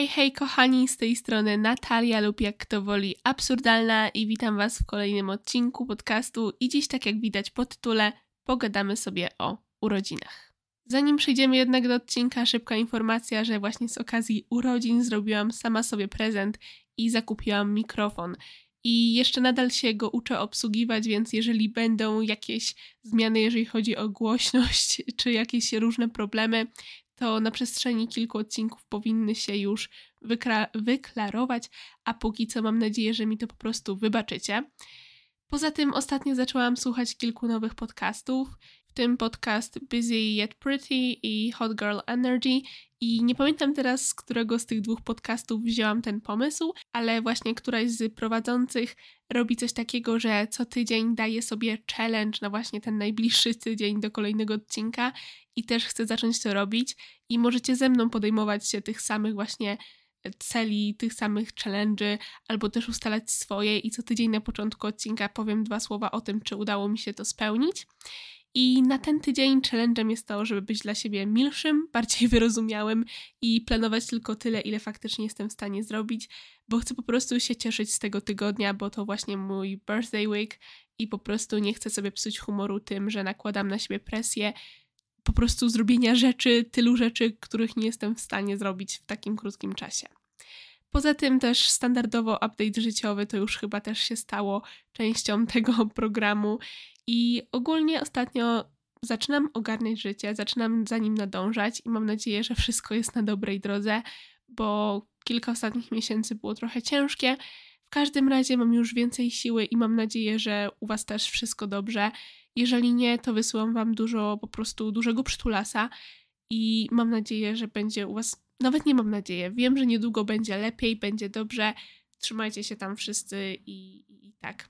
Hej, hej kochani, z tej strony Natalia lub jak kto woli absurdalna i witam Was w kolejnym odcinku podcastu i dziś tak jak widać po tytule pogadamy sobie o urodzinach. Zanim przejdziemy jednak do odcinka, szybka informacja, że właśnie z okazji urodzin zrobiłam sama sobie prezent i zakupiłam mikrofon. I jeszcze nadal się go uczę obsługiwać, więc jeżeli będą jakieś zmiany, jeżeli chodzi o głośność, czy jakieś różne problemy, to na przestrzeni kilku odcinków powinny się już wyklarować, a póki co mam nadzieję, że mi to po prostu wybaczycie. Poza tym ostatnio zaczęłam słuchać kilku nowych podcastów, w tym podcast Busy Yet Pretty i Hot Girl Energy i nie pamiętam teraz, z którego z tych dwóch podcastów wzięłam ten pomysł, ale właśnie któraś z prowadzących robi coś takiego, że co tydzień daje sobie challenge na właśnie ten najbliższy tydzień do kolejnego odcinka i też chcę zacząć to robić i możecie ze mną podejmować się tych samych właśnie celi, tych samych challenge'y, albo też ustalać swoje i co tydzień na początku odcinka powiem dwa słowa o tym, czy udało mi się to spełnić. I na ten tydzień challenge'em jest to, żeby być dla siebie milszym, bardziej wyrozumiałym i planować tylko tyle, ile faktycznie jestem w stanie zrobić, bo chcę po prostu się cieszyć z tego tygodnia, bo to właśnie mój birthday week i po prostu nie chcę sobie psuć humoru tym, że nakładam na siebie presję po prostu zrobienia rzeczy, tylu rzeczy, których nie jestem w stanie zrobić w takim krótkim czasie. Poza tym też standardowo update życiowy to już chyba też się stało częścią tego programu i ogólnie ostatnio zaczynam ogarniać życie, zaczynam za nim nadążać i mam nadzieję, że wszystko jest na dobrej drodze, bo kilka ostatnich miesięcy było trochę ciężkie. W każdym razie mam już więcej siły i mam nadzieję, że u Was też wszystko dobrze. Jeżeli nie, to wysyłam Wam dużo, po prostu dużego przytulasa i mam nadzieję, że będzie u Was, nawet nie mam nadzieję, wiem, że niedługo będzie lepiej, będzie dobrze. Trzymajcie się tam wszyscy i, i, i tak.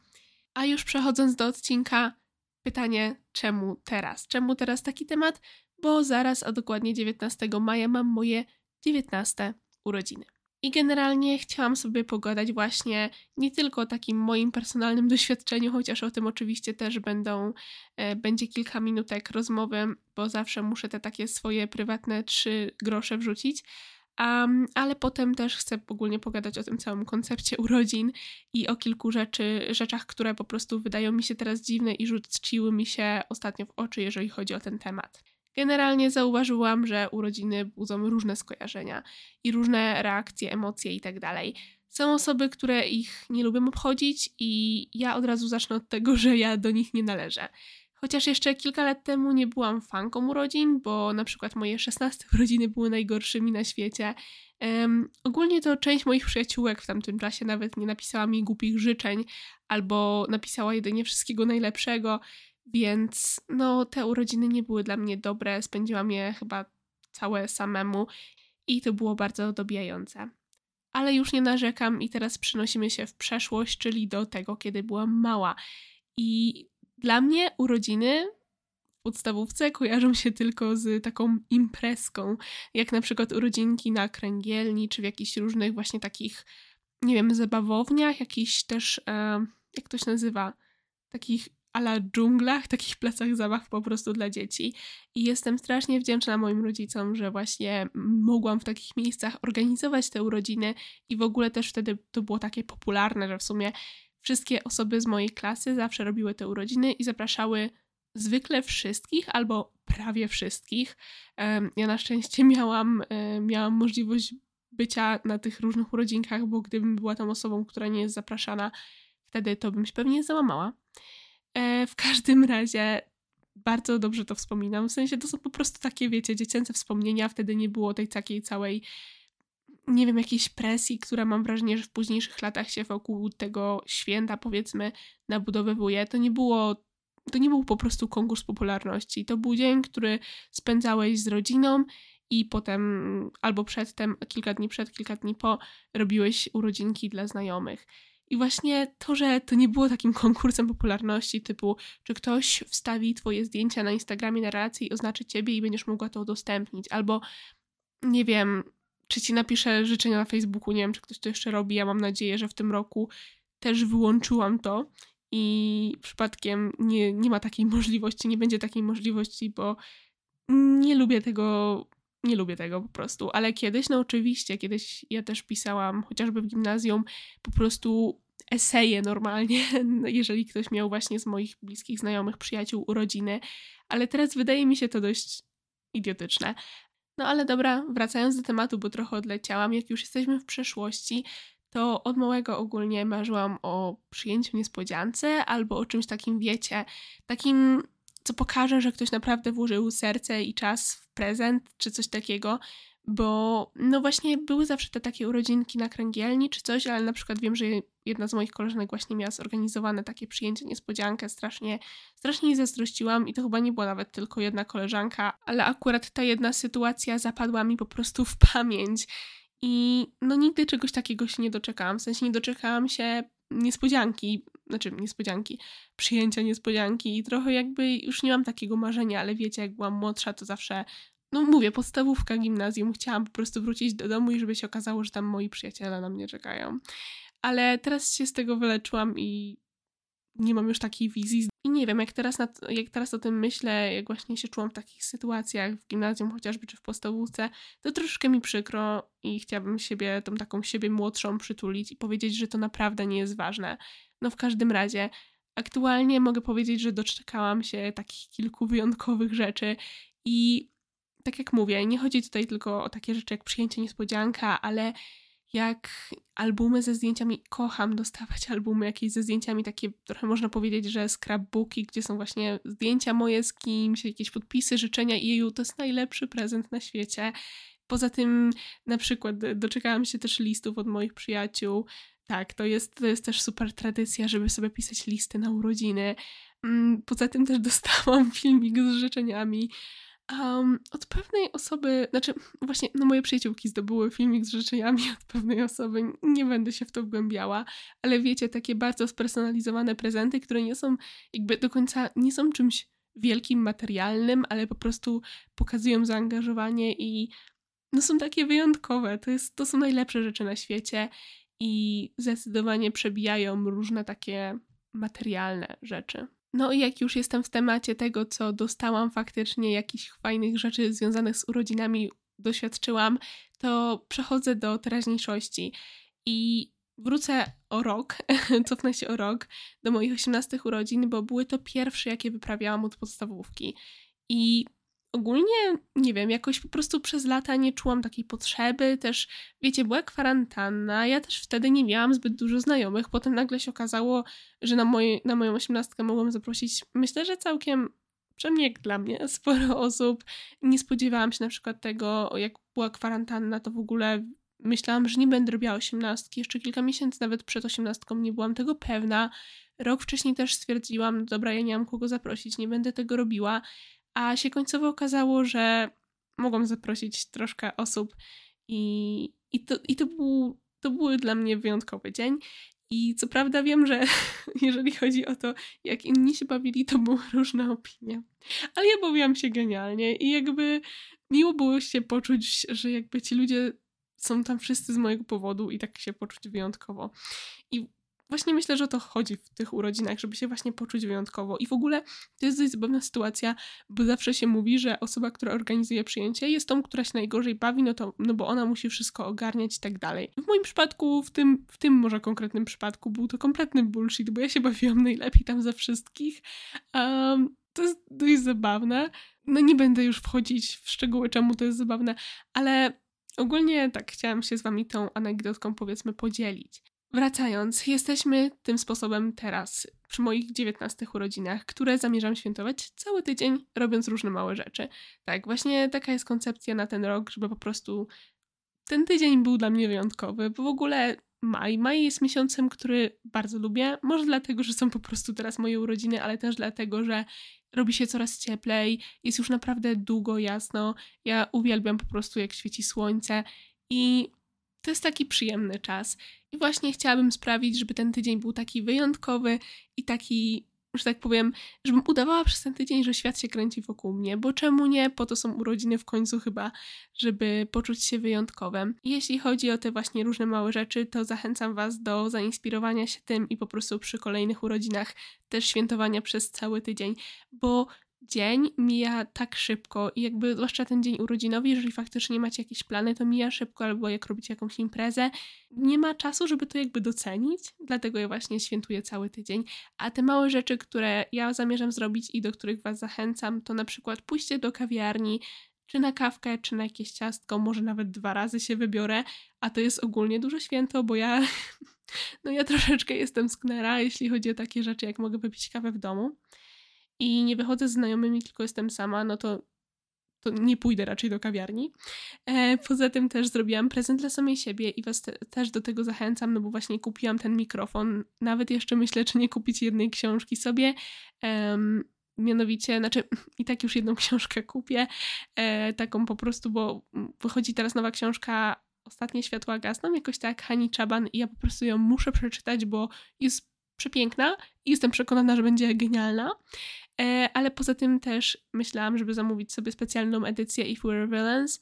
A już przechodząc do odcinka, pytanie, czemu teraz? Czemu teraz taki temat? Bo zaraz, a dokładnie 19 maja, mam moje 19 urodziny. I generalnie chciałam sobie pogadać właśnie nie tylko o takim moim personalnym doświadczeniu, chociaż o tym oczywiście też będą, e, będzie kilka minutek rozmowy, bo zawsze muszę te takie swoje prywatne trzy grosze wrzucić. Um, ale potem też chcę ogólnie pogadać o tym całym koncepcie urodzin i o kilku rzeczy, rzeczach, które po prostu wydają mi się teraz dziwne i rzuciły mi się ostatnio w oczy, jeżeli chodzi o ten temat. Generalnie zauważyłam, że urodziny budzą różne skojarzenia i różne reakcje, emocje itd. Tak Są osoby, które ich nie lubią obchodzić, i ja od razu zacznę od tego, że ja do nich nie należę. Chociaż jeszcze kilka lat temu nie byłam fanką urodzin, bo na przykład moje 16 urodziny były najgorszymi na świecie. Um, ogólnie to część moich przyjaciółek w tamtym czasie nawet nie napisała mi głupich życzeń, albo napisała jedynie wszystkiego najlepszego. Więc no, te urodziny nie były dla mnie dobre. Spędziłam je chyba całe samemu i to było bardzo dobijające. Ale już nie narzekam i teraz przenosimy się w przeszłość, czyli do tego, kiedy byłam mała. I dla mnie urodziny w podstawówce kojarzą się tylko z taką imprezką, jak na przykład urodzinki na kręgielni, czy w jakichś różnych właśnie takich, nie wiem, zabawowniach, jakichś też, e, jak to się nazywa, takich ala dżunglach, takich placach zabaw po prostu dla dzieci. I jestem strasznie wdzięczna moim rodzicom, że właśnie mogłam w takich miejscach organizować te urodziny i w ogóle też wtedy to było takie popularne, że w sumie wszystkie osoby z mojej klasy zawsze robiły te urodziny i zapraszały zwykle wszystkich albo prawie wszystkich. Ja na szczęście miałam, miałam możliwość bycia na tych różnych urodzinkach, bo gdybym była tą osobą, która nie jest zapraszana, wtedy to bym się pewnie załamała. E, w każdym razie bardzo dobrze to wspominam. W sensie to są po prostu takie, wiecie, dziecięce wspomnienia. Wtedy nie było tej takiej całej, nie wiem, jakiejś presji, która mam wrażenie, że w późniejszych latach się wokół tego święta, powiedzmy, nabudowywuje. To nie było. To nie był po prostu konkurs popularności. To był dzień, który spędzałeś z rodziną i potem albo przedtem, kilka dni przed, kilka dni po, robiłeś urodzinki dla znajomych. I właśnie to, że to nie było takim konkursem popularności typu, czy ktoś wstawi twoje zdjęcia na Instagramie na relację i oznaczy ciebie i będziesz mogła to udostępnić, albo nie wiem, czy ci napiszę życzenia na Facebooku, nie wiem, czy ktoś to jeszcze robi, ja mam nadzieję, że w tym roku też wyłączyłam to i przypadkiem nie, nie ma takiej możliwości, nie będzie takiej możliwości, bo nie lubię tego nie lubię tego po prostu, ale kiedyś, no oczywiście, kiedyś ja też pisałam, chociażby w gimnazjum, po prostu eseje normalnie, jeżeli ktoś miał właśnie z moich bliskich znajomych, przyjaciół urodziny, ale teraz wydaje mi się to dość idiotyczne. No ale dobra, wracając do tematu, bo trochę odleciałam, jak już jesteśmy w przeszłości, to od małego ogólnie marzyłam o przyjęciu niespodziance albo o czymś takim, wiecie, takim, co pokaże, że ktoś naprawdę włożył serce i czas w prezent czy coś takiego, bo no właśnie były zawsze te takie urodzinki na kręgielni czy coś, ale na przykład wiem, że jedna z moich koleżanek właśnie miała zorganizowane takie przyjęcie, niespodziankę, strasznie, strasznie jej zazdrościłam i to chyba nie była nawet tylko jedna koleżanka, ale akurat ta jedna sytuacja zapadła mi po prostu w pamięć i no nigdy czegoś takiego się nie doczekałam, w sensie nie doczekałam się niespodzianki, znaczy niespodzianki, przyjęcia niespodzianki i trochę jakby już nie mam takiego marzenia, ale wiecie, jak byłam młodsza, to zawsze no mówię, podstawówka, gimnazjum, chciałam po prostu wrócić do domu i żeby się okazało, że tam moi przyjaciele na mnie czekają. Ale teraz się z tego wyleczyłam i nie mam już takiej wizji. I nie wiem, jak teraz, na, jak teraz o tym myślę, jak właśnie się czułam w takich sytuacjach w gimnazjum chociażby, czy w podstawówce, to troszkę mi przykro i chciałabym siebie, tą taką siebie młodszą przytulić i powiedzieć, że to naprawdę nie jest ważne. No w każdym razie, aktualnie mogę powiedzieć, że doczekałam się takich kilku wyjątkowych rzeczy i tak jak mówię, nie chodzi tutaj tylko o takie rzeczy jak przyjęcie niespodzianka, ale jak albumy ze zdjęciami, kocham dostawać albumy jakieś ze zdjęciami, takie trochę można powiedzieć, że scrapbooki, gdzie są właśnie zdjęcia moje z kimś, jakieś podpisy, życzenia i jeju, to jest najlepszy prezent na świecie. Poza tym na przykład doczekałam się też listów od moich przyjaciół. Tak, to jest, to jest też super tradycja, żeby sobie pisać listy na urodziny. Mm, poza tym też dostałam filmik z życzeniami Um, od pewnej osoby, znaczy właśnie, no moje przyjaciółki zdobyły filmik z życzeniami od pewnej osoby, nie będę się w to wgłębiała, ale wiecie, takie bardzo spersonalizowane prezenty, które nie są jakby do końca, nie są czymś wielkim, materialnym, ale po prostu pokazują zaangażowanie i no są takie wyjątkowe, to, jest, to są najlepsze rzeczy na świecie i zdecydowanie przebijają różne takie materialne rzeczy. No i jak już jestem w temacie tego, co dostałam faktycznie, jakichś fajnych rzeczy związanych z urodzinami doświadczyłam, to przechodzę do teraźniejszości i wrócę o rok, cofnę się o rok do moich 18 urodzin, bo były to pierwsze, jakie wyprawiałam od podstawówki. I ogólnie, nie wiem, jakoś po prostu przez lata nie czułam takiej potrzeby. Też, wiecie, była kwarantanna, ja też wtedy nie miałam zbyt dużo znajomych. Potem nagle się okazało, że na, moje, na moją osiemnastkę mogłam zaprosić, myślę, że całkiem, przynajmniej jak dla mnie, sporo osób. Nie spodziewałam się na przykład tego, jak była kwarantanna, to w ogóle myślałam, że nie będę robiła osiemnastki. Jeszcze kilka miesięcy nawet przed osiemnastką nie byłam tego pewna. Rok wcześniej też stwierdziłam, dobra, ja nie mam kogo zaprosić, nie będę tego robiła. A się końcowo okazało, że mogłam zaprosić troszkę osób i, i, to, i to, był, to był dla mnie wyjątkowy dzień. I co prawda wiem, że jeżeli chodzi o to, jak inni się bawili, to były różne opinie. Ale ja bawiłam się genialnie i jakby miło było się poczuć, że jakby ci ludzie są tam wszyscy z mojego powodu i tak się poczuć wyjątkowo. I właśnie myślę, że o to chodzi w tych urodzinach, żeby się właśnie poczuć wyjątkowo. I w ogóle to jest dość zabawna sytuacja, bo zawsze się mówi, że osoba, która organizuje przyjęcie, jest tą, która się najgorzej bawi, no to, no bo ona musi wszystko ogarniać i tak dalej. W moim przypadku, w tym, w tym może konkretnym przypadku, był to kompletny bullshit, bo ja się bawiłam najlepiej tam ze wszystkich. Um, to jest dość zabawne. No nie będę już wchodzić w szczegóły, czemu to jest zabawne, ale ogólnie tak chciałam się z wami tą anegdotką powiedzmy podzielić. Wracając, jesteśmy tym sposobem teraz, przy moich 19 urodzinach, które zamierzam świętować cały tydzień, robiąc różne małe rzeczy. Tak, właśnie taka jest koncepcja na ten rok, żeby po prostu ten tydzień był dla mnie wyjątkowy, bo w ogóle maj. Maj jest miesiącem, który bardzo lubię. Może dlatego, że są po prostu teraz moje urodziny, ale też dlatego, że robi się coraz cieplej, jest już naprawdę długo jasno. Ja uwielbiam po prostu, jak świeci słońce i to jest taki przyjemny czas. I właśnie chciałabym sprawić, żeby ten tydzień był taki wyjątkowy i taki, że tak powiem, żebym udawała przez ten tydzień, że świat się kręci wokół mnie, bo czemu nie? Po to są urodziny w końcu chyba, żeby poczuć się wyjątkowym. I jeśli chodzi o te właśnie różne małe rzeczy, to zachęcam Was do zainspirowania się tym i po prostu przy kolejnych urodzinach też świętowania przez cały tydzień, bo dzień mija tak szybko i jakby zwłaszcza ten dzień urodzinowy, jeżeli faktycznie macie jakieś plany, to mija szybko albo jak robicie jakąś imprezę, nie ma czasu, żeby to jakby docenić, dlatego ja właśnie świętuję cały tydzień. A te małe rzeczy, które ja zamierzam zrobić i do których Was zachęcam, to na przykład pójście do kawiarni, czy na kawkę, czy na jakieś ciastko, może nawet dwa razy się wybiorę, a to jest ogólnie dużo święto, bo ja, no ja troszeczkę jestem sknera, jeśli chodzi o takie rzeczy, jak mogę wypić kawę w domu i nie wychodzę z znajomymi, tylko jestem sama, no to, to nie pójdę raczej do kawiarni. E, poza tym też zrobiłam prezent dla samej siebie i Was te, też do tego zachęcam, no bo właśnie kupiłam ten mikrofon. Nawet jeszcze myślę, czy nie kupić jednej książki sobie. Um, mianowicie, znaczy i tak już jedną książkę kupię, e, taką po prostu, bo wychodzi teraz nowa książka Ostatnie światła gasną, jakoś tak Hani Czaban i ja po prostu ją muszę przeczytać, bo jest przepiękna i jestem przekonana, że będzie genialna. E, ale poza tym też myślałam, żeby zamówić sobie specjalną edycję If We're Villains,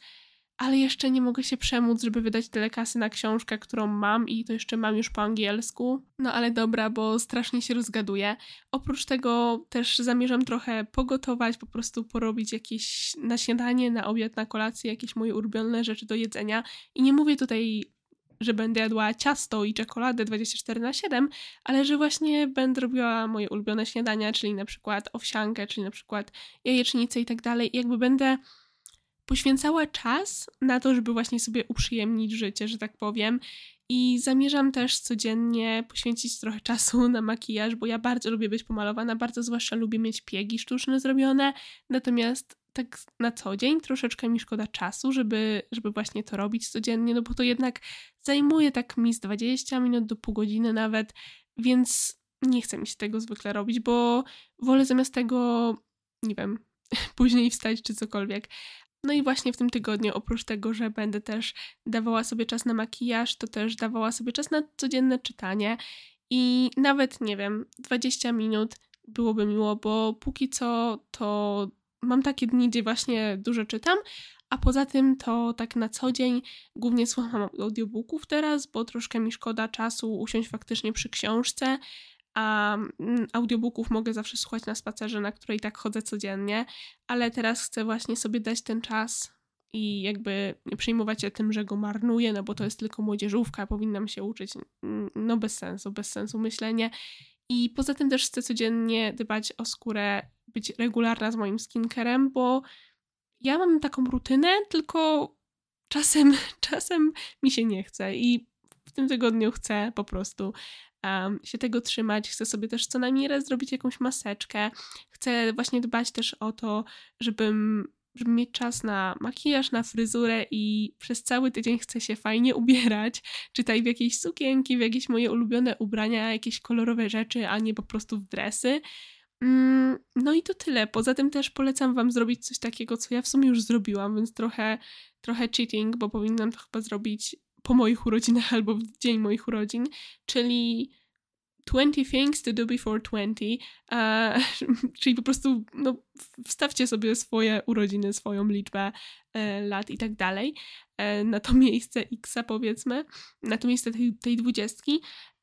ale jeszcze nie mogę się przemóc, żeby wydać tyle kasy na książkę, którą mam i to jeszcze mam już po angielsku. No ale dobra, bo strasznie się rozgaduję. Oprócz tego też zamierzam trochę pogotować, po prostu porobić jakieś na śniadanie, na obiad, na kolację, jakieś moje ulubione rzeczy do jedzenia. I nie mówię tutaj że będę jadła ciasto i czekoladę 24 na 7, ale że właśnie będę robiła moje ulubione śniadania, czyli na przykład owsiankę, czyli na przykład jajecznicę i tak dalej. I jakby będę poświęcała czas na to, żeby właśnie sobie uprzyjemnić życie, że tak powiem. I zamierzam też codziennie poświęcić trochę czasu na makijaż, bo ja bardzo lubię być pomalowana, bardzo zwłaszcza lubię mieć piegi sztuczne zrobione. Natomiast tak na co dzień troszeczkę mi szkoda czasu, żeby, żeby właśnie to robić codziennie, no bo to jednak zajmuje tak mi z 20 minut do pół godziny nawet, więc nie chcę mi się tego zwykle robić, bo wolę zamiast tego, nie wiem, później wstać czy cokolwiek. No i właśnie w tym tygodniu, oprócz tego, że będę też dawała sobie czas na makijaż, to też dawała sobie czas na codzienne czytanie i nawet, nie wiem, 20 minut byłoby miło, bo póki co to mam takie dni, gdzie właśnie dużo czytam, a poza tym to tak na co dzień głównie słucham audiobooków teraz, bo troszkę mi szkoda czasu usiąść faktycznie przy książce, a mm, audiobooków mogę zawsze słuchać na spacerze, na której tak chodzę codziennie, ale teraz chcę właśnie sobie dać ten czas i jakby nie przejmować się tym, że go marnuję, no bo to jest tylko młodzieżówka, powinnam się uczyć. No bez sensu, bez sensu myślenie. I poza tym też chcę codziennie dbać o skórę, być regularna z moim skinkerem, bo ja mam taką rutynę, tylko czasem, czasem mi się nie chce i w tym tygodniu chcę po prostu um, się tego trzymać. Chcę sobie też co najmniej raz zrobić jakąś maseczkę. Chcę właśnie dbać też o to, żebym żeby mieć czas na makijaż, na fryzurę i przez cały tydzień chcę się fajnie ubierać, czytaj w jakieś sukienki, w jakieś moje ulubione ubrania, jakieś kolorowe rzeczy, a nie po prostu w dresy. Mm, no i to tyle. Poza tym też polecam Wam zrobić coś takiego, co ja w sumie już zrobiłam, więc trochę, trochę cheating, bo powinnam to chyba zrobić po moich urodzinach albo w dzień moich urodzin, czyli 20 things to do before 20, uh, czyli po prostu no, wstawcie sobie swoje urodziny, swoją liczbę e, lat i tak dalej e, na to miejsce X, powiedzmy, na to miejsce tej, tej dwudziestki.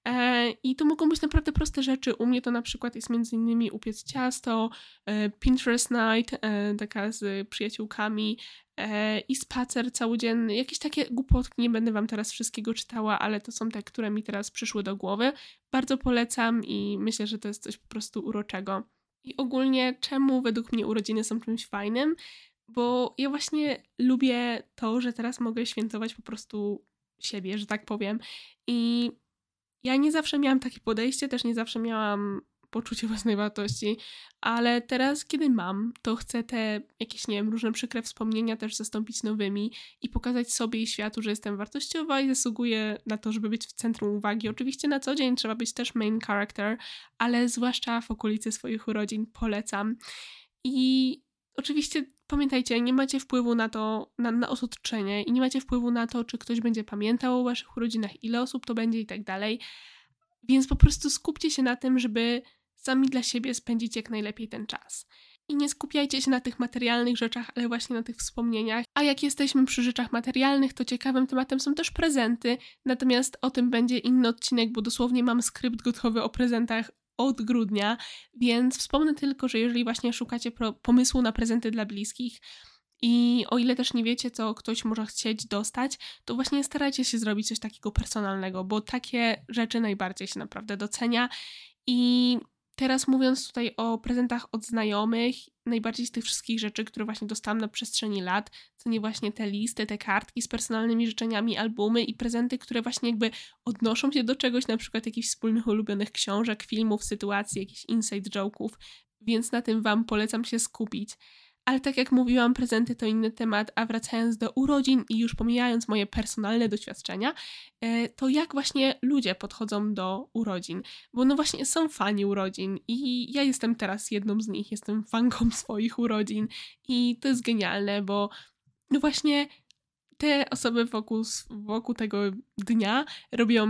E, I to mogą być naprawdę proste rzeczy. U mnie to na przykład jest między innymi upiec ciasto, e, Pinterest night, e, taka z przyjaciółkami, i spacer całodzienny, jakieś takie głupotki, nie będę Wam teraz wszystkiego czytała, ale to są te, które mi teraz przyszły do głowy. Bardzo polecam i myślę, że to jest coś po prostu uroczego. I ogólnie, czemu według mnie urodziny są czymś fajnym? Bo ja właśnie lubię to, że teraz mogę świętować po prostu siebie, że tak powiem. I ja nie zawsze miałam takie podejście, też nie zawsze miałam poczucie własnej wartości, ale teraz, kiedy mam, to chcę te jakieś, nie wiem, różne przykre wspomnienia też zastąpić nowymi i pokazać sobie i światu, że jestem wartościowa i zasługuję na to, żeby być w centrum uwagi. Oczywiście na co dzień trzeba być też main character, ale zwłaszcza w okolicy swoich urodzin polecam. I oczywiście pamiętajcie, nie macie wpływu na to, na, na i nie macie wpływu na to, czy ktoś będzie pamiętał o waszych urodzinach, ile osób to będzie i tak dalej. Więc po prostu skupcie się na tym, żeby sami dla siebie spędzić jak najlepiej ten czas. I nie skupiajcie się na tych materialnych rzeczach, ale właśnie na tych wspomnieniach. A jak jesteśmy przy rzeczach materialnych, to ciekawym tematem są też prezenty. Natomiast o tym będzie inny odcinek, bo dosłownie mam skrypt gotowy o prezentach od grudnia, więc wspomnę tylko, że jeżeli właśnie szukacie pomysłu na prezenty dla bliskich, i o ile też nie wiecie, co ktoś może chcieć dostać, to właśnie starajcie się zrobić coś takiego personalnego, bo takie rzeczy najbardziej się naprawdę docenia. I teraz mówiąc tutaj o prezentach od znajomych, najbardziej z tych wszystkich rzeczy, które właśnie dostałam na przestrzeni lat, to nie właśnie te listy, te kartki z personalnymi życzeniami, albumy i prezenty, które właśnie jakby odnoszą się do czegoś, na przykład jakichś wspólnych ulubionych książek, filmów, sytuacji, jakichś inside joke'ów, więc na tym Wam polecam się skupić. Ale tak jak mówiłam, prezenty to inny temat, a wracając do urodzin i już pomijając moje personalne doświadczenia, e, to jak właśnie ludzie podchodzą do urodzin. Bo no właśnie są fani urodzin i ja jestem teraz jedną z nich, jestem fanką swoich urodzin i to jest genialne, bo no właśnie te osoby wokół, wokół tego dnia robią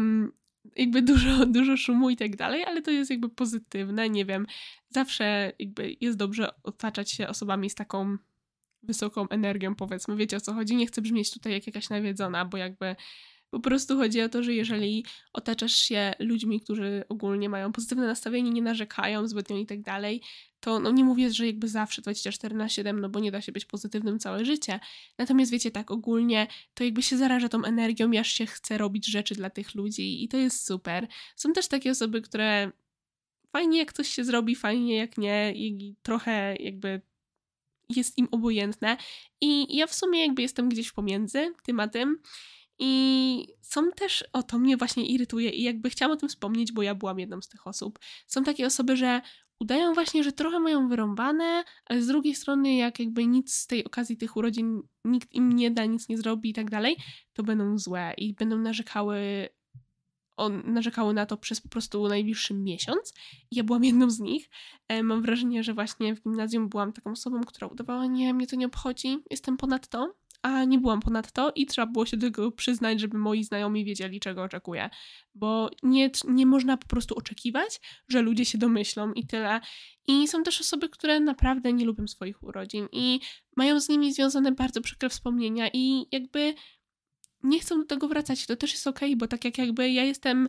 jakby dużo, dużo szumu i tak dalej, ale to jest jakby pozytywne, nie wiem, zawsze jakby jest dobrze otaczać się osobami z taką wysoką energią, powiedzmy, wiecie o co chodzi, nie chcę brzmieć tutaj jak jakaś nawiedzona, bo jakby po prostu chodzi o to, że jeżeli otaczasz się ludźmi, którzy ogólnie mają pozytywne nastawienie, nie narzekają zbytnio i tak dalej, to no nie mówię, że jakby zawsze 24 na 7, no bo nie da się być pozytywnym całe życie. Natomiast wiecie, tak ogólnie to jakby się zaraża tą energią, aż się chce robić rzeczy dla tych ludzi i to jest super. Są też takie osoby, które fajnie jak coś się zrobi, fajnie jak nie i trochę jakby jest im obojętne i ja w sumie jakby jestem gdzieś pomiędzy tym a tym i są też, o to mnie właśnie irytuje i jakby chciałam o tym wspomnieć, bo ja byłam jedną z tych osób. Są takie osoby, że udają właśnie, że trochę mają wyrąbane, ale z drugiej strony, jak jakby nic z tej okazji tych urodzin nikt im nie da, nic nie zrobi i tak dalej, to będą złe i będą narzekały on narzekały na to przez po prostu najbliższy miesiąc. Ja byłam jedną z nich. E, mam wrażenie, że właśnie w gimnazjum byłam taką osobą, która udawała, nie, mnie to nie obchodzi, jestem ponad to a nie byłam ponadto i trzeba było się do tego przyznać, żeby moi znajomi wiedzieli, czego oczekuję. Bo nie, nie można po prostu oczekiwać, że ludzie się domyślą i tyle. I są też osoby, które naprawdę nie lubią swoich urodzin i mają z nimi związane bardzo przykre wspomnienia i jakby nie chcą do tego wracać. To też jest okej, okay, bo tak jak jakby ja jestem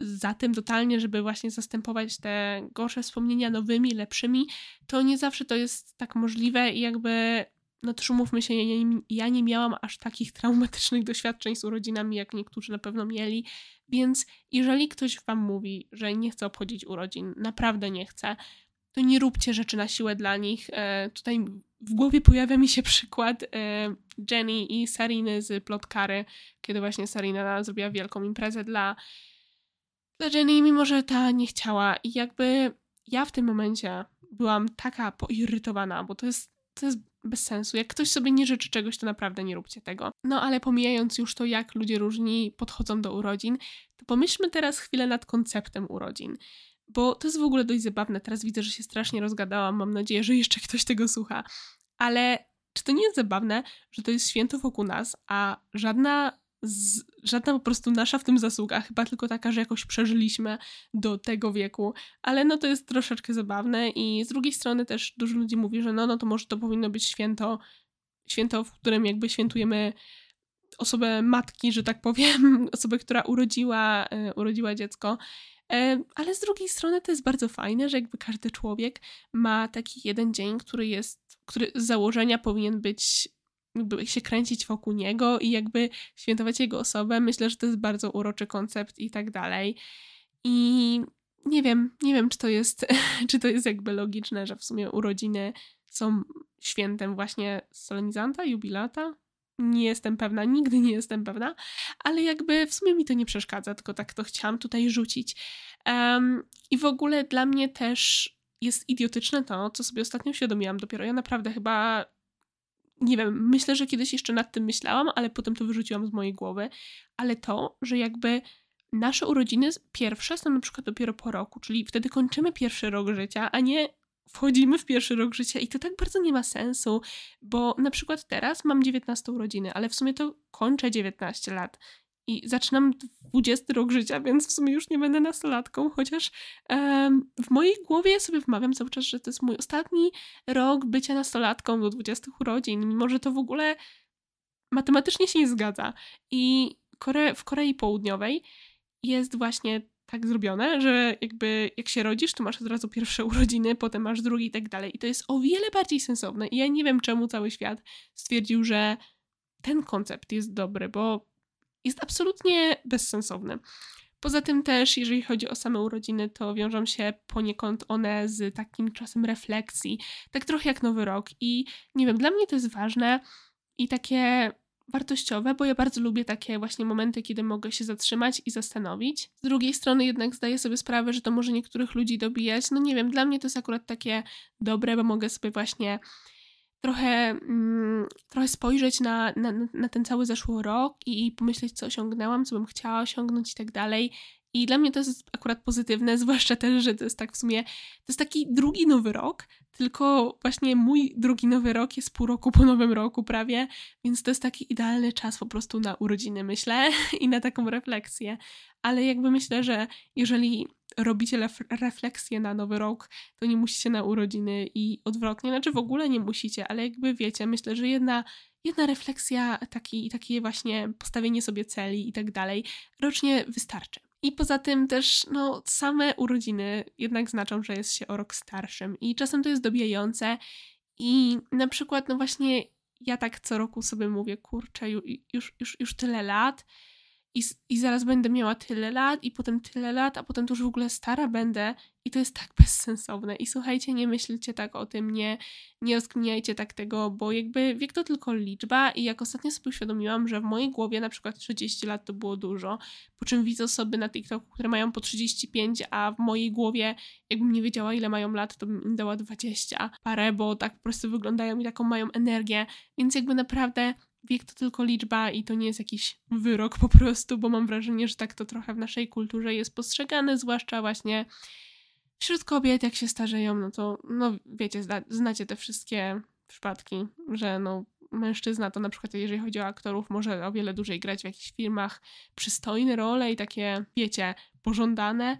za tym totalnie, żeby właśnie zastępować te gorsze wspomnienia nowymi, lepszymi, to nie zawsze to jest tak możliwe i jakby no też umówmy się, ja nie, ja nie miałam aż takich traumatycznych doświadczeń z urodzinami, jak niektórzy na pewno mieli, więc jeżeli ktoś wam mówi, że nie chce obchodzić urodzin, naprawdę nie chce, to nie róbcie rzeczy na siłę dla nich. E, tutaj w głowie pojawia mi się przykład e, Jenny i Sariny z Plotkary, kiedy właśnie Sarina zrobiła wielką imprezę dla, dla Jenny, mimo że ta nie chciała. I jakby ja w tym momencie byłam taka poirytowana, bo to jest, to jest bez sensu. Jak ktoś sobie nie życzy czegoś, to naprawdę nie róbcie tego. No ale pomijając już to, jak ludzie różni podchodzą do urodzin, to pomyślmy teraz chwilę nad konceptem urodzin. Bo to jest w ogóle dość zabawne. Teraz widzę, że się strasznie rozgadałam. Mam nadzieję, że jeszcze ktoś tego słucha. Ale czy to nie jest zabawne, że to jest święto wokół nas, a żadna żadna po prostu nasza w tym zasługa, chyba tylko taka, że jakoś przeżyliśmy do tego wieku, ale no to jest troszeczkę zabawne i z drugiej strony też dużo ludzi mówi, że no, no to może to powinno być święto, święto, w którym jakby świętujemy osobę matki, że tak powiem, osobę, która urodziła, e, urodziła dziecko. E, ale z drugiej strony to jest bardzo fajne, że jakby każdy człowiek ma taki jeden dzień, który jest, który z założenia powinien być jakby się kręcić wokół niego i jakby świętować jego osobę. Myślę, że to jest bardzo uroczy koncept i tak dalej. I nie wiem, nie wiem, czy to jest, czy to jest jakby logiczne, że w sumie urodziny są świętem właśnie solenizanta, jubilata. Nie jestem pewna, nigdy nie jestem pewna, ale jakby w sumie mi to nie przeszkadza, tylko tak to chciałam tutaj rzucić. Um, I w ogóle dla mnie też jest idiotyczne to, co sobie ostatnio uświadomiłam dopiero. Ja naprawdę chyba nie wiem, myślę, że kiedyś jeszcze nad tym myślałam, ale potem to wyrzuciłam z mojej głowy. Ale to, że jakby nasze urodziny pierwsze są na przykład dopiero po roku, czyli wtedy kończymy pierwszy rok życia, a nie wchodzimy w pierwszy rok życia i to tak bardzo nie ma sensu, bo na przykład teraz mam 19 urodziny, ale w sumie to kończę 19 lat i zaczynam 20 rok życia, więc w sumie już nie będę nastolatką, chociaż um, w mojej głowie sobie wmawiam cały czas, że to jest mój ostatni rok bycia nastolatką do 20 urodzin, mimo że to w ogóle matematycznie się nie zgadza. I Kore w Korei Południowej jest właśnie tak zrobione, że jakby jak się rodzisz, to masz od razu pierwsze urodziny, potem masz drugi i tak dalej. I to jest o wiele bardziej sensowne. I ja nie wiem, czemu cały świat stwierdził, że ten koncept jest dobry, bo jest absolutnie bezsensowny. Poza tym też, jeżeli chodzi o same urodziny, to wiążą się poniekąd one z takim czasem refleksji, tak trochę jak Nowy Rok. I nie wiem, dla mnie to jest ważne i takie wartościowe, bo ja bardzo lubię takie właśnie momenty, kiedy mogę się zatrzymać i zastanowić. Z drugiej strony jednak zdaję sobie sprawę, że to może niektórych ludzi dobijać. No nie wiem, dla mnie to jest akurat takie dobre, bo mogę sobie właśnie trochę, mm, trochę spojrzeć na, na, na ten cały zeszły rok i, pomyśleć, co osiągnęłam, co bym chciała osiągnąć i tak dalej. I dla mnie to jest akurat pozytywne, zwłaszcza też, że to jest tak w sumie, to jest taki drugi nowy rok, tylko właśnie mój drugi nowy rok jest pół roku po nowym roku prawie, więc to jest taki idealny czas po prostu na urodziny, myślę, i na taką refleksję. Ale jakby myślę, że jeżeli robicie refleksję na nowy rok, to nie musicie na urodziny i odwrotnie, znaczy w ogóle nie musicie, ale jakby wiecie, myślę, że jedna, jedna refleksja, taki, takie właśnie postawienie sobie celi i tak dalej, rocznie wystarczy. I poza tym też, no, same urodziny jednak znaczą, że jest się o rok starszym i czasem to jest dobijające i na przykład, no właśnie ja tak co roku sobie mówię, kurczę, już, już, już tyle lat, i, i zaraz będę miała tyle lat, i potem tyle lat, a potem to już w ogóle stara będę, i to jest tak bezsensowne. I słuchajcie, nie myślcie tak o tym, nie, nie rozkminiajcie tak tego, bo jakby wiek to tylko liczba, i jak ostatnio sobie uświadomiłam, że w mojej głowie na przykład 30 lat to było dużo, po czym widzę osoby na TikToku, które mają po 35, a w mojej głowie, jakbym nie wiedziała, ile mają lat, to bym im dała 20 parę, bo tak po prostu wyglądają i taką mają energię, więc jakby naprawdę wiek to tylko liczba i to nie jest jakiś wyrok po prostu, bo mam wrażenie, że tak to trochę w naszej kulturze jest postrzegane, zwłaszcza właśnie wśród kobiet, jak się starzeją, no to, no wiecie, zna, znacie te wszystkie przypadki, że no mężczyzna to na przykład, jeżeli chodzi o aktorów, może o wiele dłużej grać w jakichś filmach przystojne role i takie, wiecie, pożądane,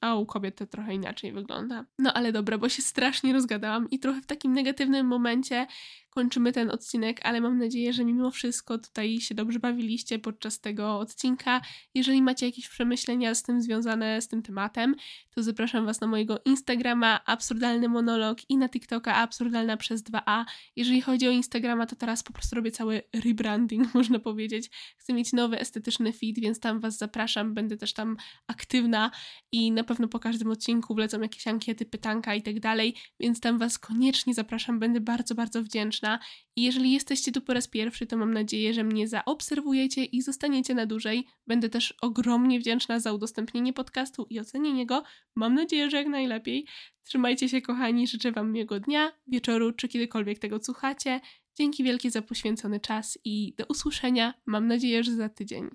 a u kobiet to trochę inaczej wygląda. No ale dobra, bo się strasznie rozgadałam i trochę w takim negatywnym momencie kończymy ten odcinek, ale mam nadzieję, że mimo wszystko tutaj się dobrze bawiliście podczas tego odcinka. Jeżeli macie jakieś przemyślenia z tym związane z tym tematem, to zapraszam Was na mojego Instagrama Absurdalny Monolog i na TikToka Absurdalna przez 2a. Jeżeli chodzi o Instagrama, to teraz po prostu robię cały rebranding, można powiedzieć. Chcę mieć nowy, estetyczny feed, więc tam Was zapraszam. Będę też tam aktywna i na pewno po każdym odcinku wlecą jakieś ankiety, pytanka i tak dalej, więc tam Was koniecznie zapraszam. Będę bardzo, bardzo wdzięczna. I jeżeli jesteście tu po raz pierwszy, to mam nadzieję, że mnie zaobserwujecie i zostaniecie na dłużej. Będę też ogromnie wdzięczna za udostępnienie podcastu i ocenienie go. Mam nadzieję, że jak najlepiej. Trzymajcie się, kochani. Życzę Wam miłego dnia, wieczoru, czy kiedykolwiek tego słuchacie. Dzięki wielkie za poświęcony czas i do usłyszenia. Mam nadzieję, że za tydzień.